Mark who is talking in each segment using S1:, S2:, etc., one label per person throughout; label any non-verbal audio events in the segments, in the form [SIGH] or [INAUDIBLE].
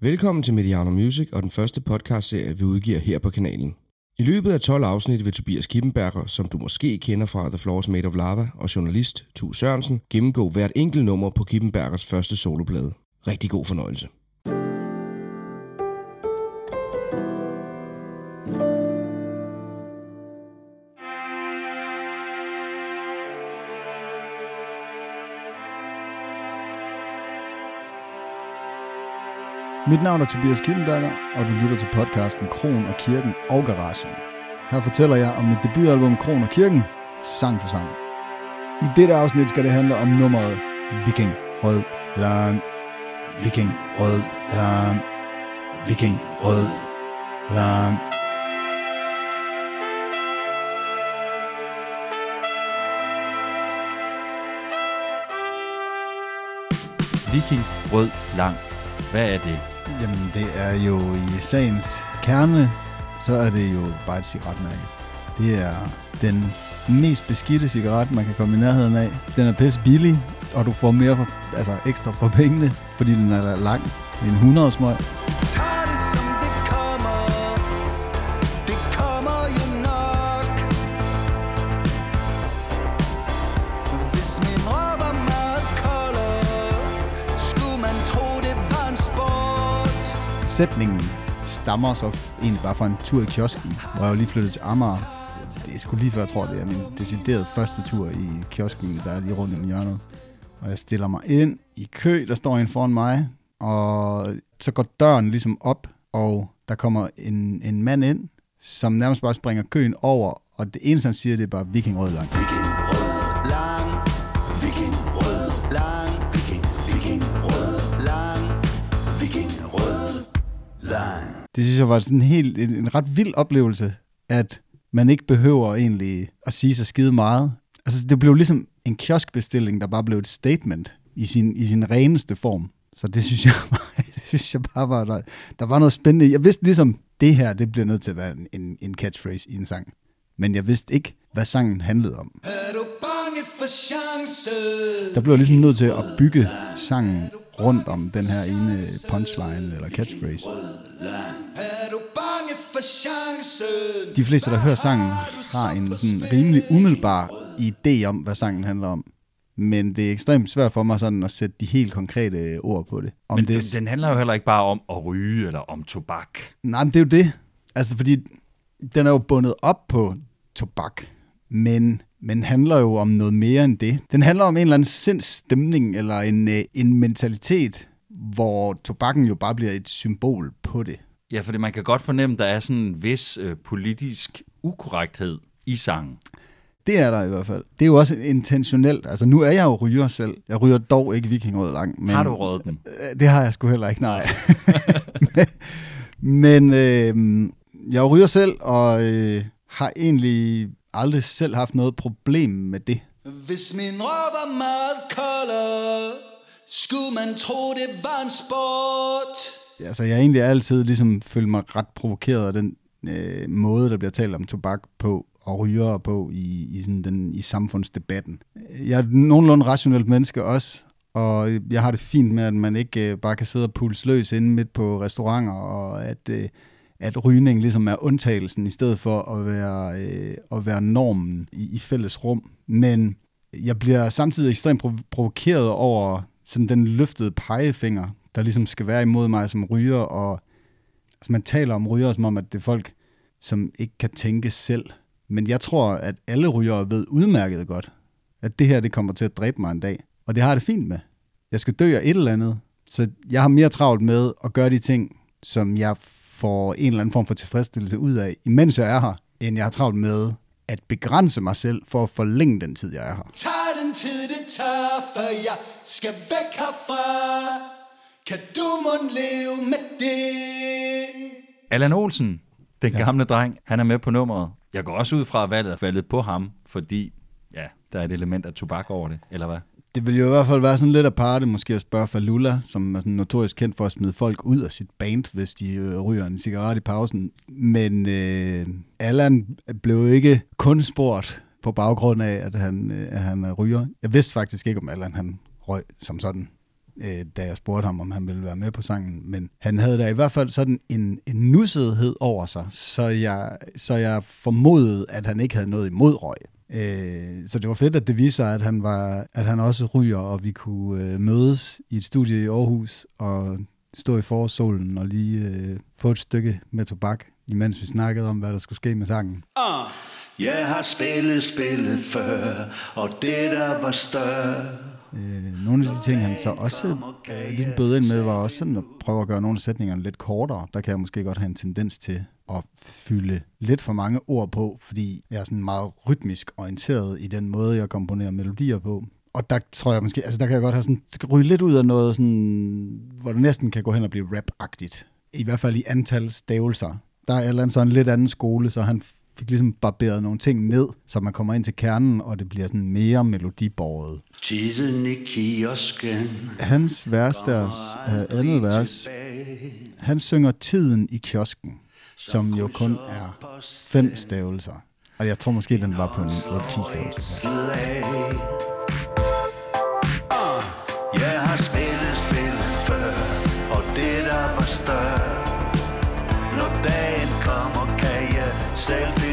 S1: Velkommen til Mediano Music og den første podcastserie, vi udgiver her på kanalen. I løbet af 12 afsnit vil Tobias Kippenberger, som du måske kender fra The Floors Made of Lava, og journalist Tu Sørensen, gennemgå hvert enkelt nummer på Kippenbergers første soloplade. Rigtig god fornøjelse.
S2: Mit navn er Tobias Kildenberger, og du lytter til podcasten Kron og Kirken og Garagen. Her fortæller jeg om mit debutalbum Kron og Kirken, sang for sang. I dette afsnit skal det handle om nummeret Viking Rød Lang. Viking Rød Lang. Viking Rød Lang.
S3: Viking Rød Lang. Hvad er det?
S2: Jamen, det er jo i sagens kerne, så er det jo bare et cigaretmærke. Det er den mest beskidte cigaret, man kan komme i nærheden af. Den er pisse billig, og du får mere for, altså ekstra for pengene, fordi den er lang. Det er en 100 smøg. Sætningen stammer så egentlig bare fra en tur i kiosken, hvor jeg jo lige flyttede til Amager. Det er sgu lige før, jeg tror, det er min deciderede første tur i kiosken, der er lige rundt om hjørnet. Og jeg stiller mig ind i kø, der står en foran mig, og så går døren ligesom op, og der kommer en, en mand ind, som nærmest bare springer køen over, og det eneste, han siger, det er bare Viking Lang
S4: Viking
S2: Det synes jeg var sådan en helt, en, en ret vild oplevelse, at man ikke behøver egentlig at sige så skide meget. Altså, det blev ligesom en kioskbestilling, der bare blev et statement i sin, i sin reneste form. Så det synes jeg, [LAUGHS] bare- det synes jeg bare var, der, der var noget spændende. Jeg vidste ligesom, det her, det bliver nødt til at være en- en, catchphrase i en sang. Men jeg vidste ikke, hvad sangen handlede om.
S4: Er?
S2: Der blev jeg ligesom nødt til at bygge sangen rundt om den her ene punchline eller catchphrase. De fleste, der hører sangen, har en sådan rimelig umiddelbar idé om, hvad sangen handler om. Men det er ekstremt svært for mig sådan at sætte de helt konkrete ord på det. Om
S3: Men
S2: det
S3: den handler jo heller ikke bare om at ryge eller om tobak.
S2: Nej, men det er jo det. Altså, fordi den er jo bundet op på tobak, men, men handler jo om noget mere end det. Den handler om en eller anden sindsstemning, eller en, øh, en mentalitet, hvor tobakken jo bare bliver et symbol på det.
S3: Ja, fordi man kan godt fornemme, der er sådan en vis øh, politisk ukorrekthed i sangen.
S2: Det er der i hvert fald. Det er jo også intentionelt. Altså, nu er jeg jo ryger selv. Jeg ryger dog ikke vikingrød lang. Men,
S3: Har du røget den?
S2: Øh, Det har jeg sgu heller ikke, nej. [LAUGHS] men øh, jeg ryger selv, og øh, har egentlig aldrig selv haft noget problem med det.
S4: Hvis min røv var meget koldere Skulle man tro det var en sport
S2: Altså, jeg har egentlig altid ligesom følt mig ret provokeret af den øh, måde, der bliver talt om tobak på og ryger på i, i, sådan den, i samfundsdebatten. Jeg er nogenlunde rationelt menneske også, og jeg har det fint med, at man ikke øh, bare kan sidde og pulse løs inde midt på restauranter, og at, øh, at rygning ligesom er undtagelsen, i stedet for at være, øh, at være normen i, i fælles rum. Men jeg bliver samtidig ekstremt prov- provokeret over sådan den løftede pegefinger, der ligesom skal være imod mig som ryger, og altså man taler om ryger som om, at det er folk, som ikke kan tænke selv. Men jeg tror, at alle rygere ved udmærket godt, at det her det kommer til at dræbe mig en dag. Og det har jeg det fint med. Jeg skal dø af et eller andet. Så jeg har mere travlt med at gøre de ting, som jeg får en eller anden form for tilfredsstillelse ud af, imens jeg er her, end jeg har travlt med at begrænse mig selv for at forlænge den tid, jeg er her.
S4: Tag den tid det tager For jeg skal væk herfra kan du mon leve med det?
S3: Allan Olsen, den ja. gamle dreng, han er med på nummeret. Jeg går også ud fra, at valget er faldet på ham, fordi ja, der er et element af tobak over det, eller hvad?
S2: Det vil jo i hvert fald være sådan lidt aparte måske at spørge Falula, som er sådan notorisk kendt for at smide folk ud af sit band, hvis de øh, ryger en cigaret i pausen. Men øh, Allan blev ikke kun spurgt på baggrund af, at han, øh, at han er ryger. Jeg vidste faktisk ikke, om Allan han røg som sådan øh, da jeg spurgte ham, om han ville være med på sangen. Men han havde da i hvert fald sådan en, en nussethed over sig, så jeg, så jeg formodede, at han ikke havde noget imod røg. Øh, så det var fedt, at det viste sig, at han, var, at han også ryger, og vi kunne øh, mødes i et studie i Aarhus og stå i forårssolen og lige øh, få et stykke med tobak, imens vi snakkede om, hvad der skulle ske med sangen.
S4: Uh. Jeg har spillet spillet før, og det der var større.
S2: Øh, nogle af de ting, han så også øh, ligesom bød ind med, var også sådan at prøve at gøre nogle af sætningerne lidt kortere. Der kan jeg måske godt have en tendens til at fylde lidt for mange ord på, fordi jeg er sådan meget rytmisk orienteret i den måde, jeg komponerer melodier på. Og der tror jeg måske, altså der kan jeg godt have sådan, ryge lidt ud af noget sådan, hvor det næsten kan gå hen og blive rap-agtigt. I hvert fald i antal stavelser. Der er Allan så en lidt anden skole, så han fik ligesom barberet nogle ting ned, så man kommer ind til kernen, og det bliver sådan mere melodiborget.
S4: Tiden i kiosken.
S2: Hans vers, deres uh, andet vers, han synger tiden i kiosken, som jo kun er fem stavelser. Og jeg tror måske, den var på en 10 stavelser.
S4: Jeg har spillet spillet før, og det der var større. Når dagen kommer, kan jeg selv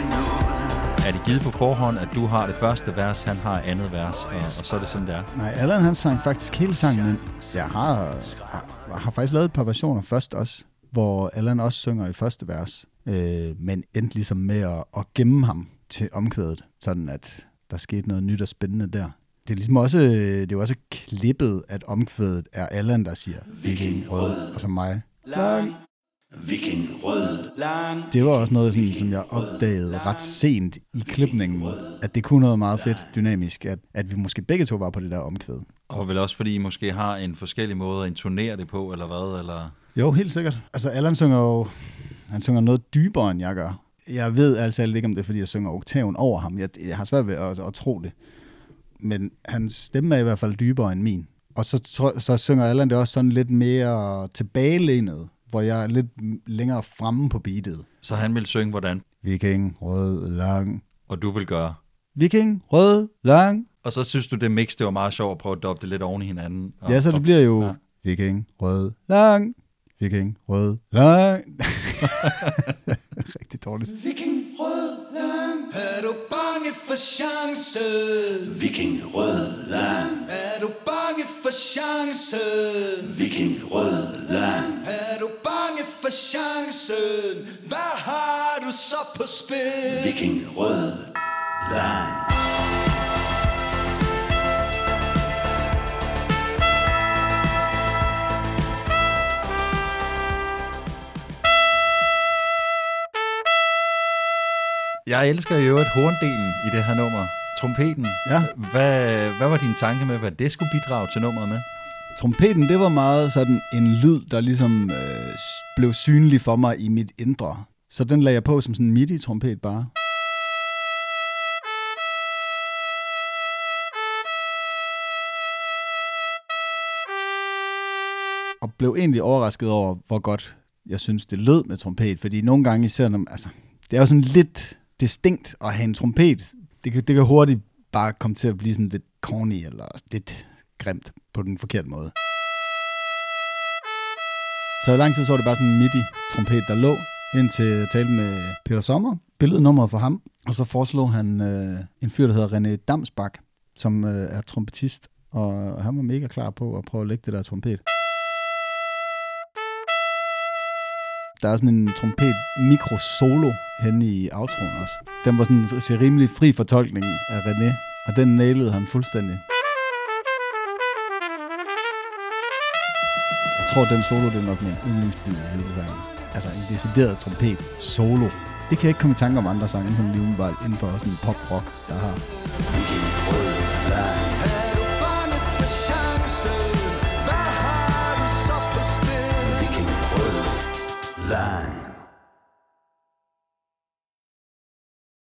S3: givet på forhånd, at du har det første vers, han har andet vers, og, og så er det sådan, det er?
S2: Nej, Allan han sang faktisk hele sangen ind. Jeg har, har, har faktisk lavet et par versioner først også, hvor Allan også synger i første vers, øh, men endte ligesom med at, at gemme ham til omkvædet, sådan at der skete noget nyt og spændende der. Det er ligesom også, det er også klippet, at omkvædet er Allan, der siger Viking Rød, og så mig.
S4: Lang. Viking rød.
S2: Det var også noget, sådan, som jeg opdagede ret sent i klipningen, at det kunne noget meget fedt dynamisk, at, at vi måske begge to var på det der omkvæd.
S3: Og vel også fordi I måske har en forskellig måde at intonere det på, eller hvad? Eller...
S2: Jo, helt sikkert. Altså, Allan synger jo han synger noget dybere, end jeg gør. Jeg ved altså ikke, om det er, fordi jeg synger oktaven over ham. Jeg, jeg har svært ved at, at tro det. Men hans stemme er i hvert fald dybere end min. Og så, så, så synger Allan det også sådan lidt mere tilbagelænet, hvor jeg er lidt længere fremme på beatet.
S3: Så han vil synge hvordan?
S2: Viking, rød, lang.
S3: Og du vil gøre?
S2: Viking, rød, lang.
S3: Og så synes du, det mix, det var meget sjovt at prøve at doppe det lidt oven i hinanden. Og,
S2: ja, så det bliver jo ja. Viking, rød, lang. Viking, rød, lang. [LAUGHS] Rigtig dårligt.
S4: Viking, rød, lang. Er du bange for chancen? Viking, rød, lang. Er du bange for chancen? Viking, rød, lang. Er du bange for chancen? Hvad har du så på spil? Viking, rød,
S3: Jeg elsker jo et horndelen i det her nummer. Trompeten.
S2: Ja.
S3: Hvad, hvad var din tanke med, hvad det skulle bidrage til nummeret med?
S2: Trompeten, det var meget sådan en lyd, der ligesom øh, blev synlig for mig i mit indre. Så den lagde jeg på som sådan en midi-trompet bare. Og blev egentlig overrasket over, hvor godt jeg synes, det lød med trompet. Fordi nogle gange, især når, altså, det er jo sådan lidt distinkt at have en trompet. Det kan, det kan hurtigt bare komme til at blive sådan lidt corny eller lidt grimt på den forkerte måde. Så i lang tid så var det bare sådan en midi-trompet, der lå, indtil jeg talte med Peter Sommer, billednummeret for ham, og så foreslog han øh, en fyr, der hedder René Damsbak, som øh, er trompetist, og han var mega klar på at prøve at lægge det der trompet. Der er sådan en trompet mikro solo henne i outroen også. Den var sådan en rimelig fri fortolkning af René, og den nailede han fuldstændig. Jeg tror, den solo det er nok min yndlingsbid i hele sangen. Altså en decideret trompet solo. Det kan jeg ikke komme i tanke om andre sange, som lige umiddelbart inden for sådan pop-rock, der har.
S4: Vi kan lang. Bye.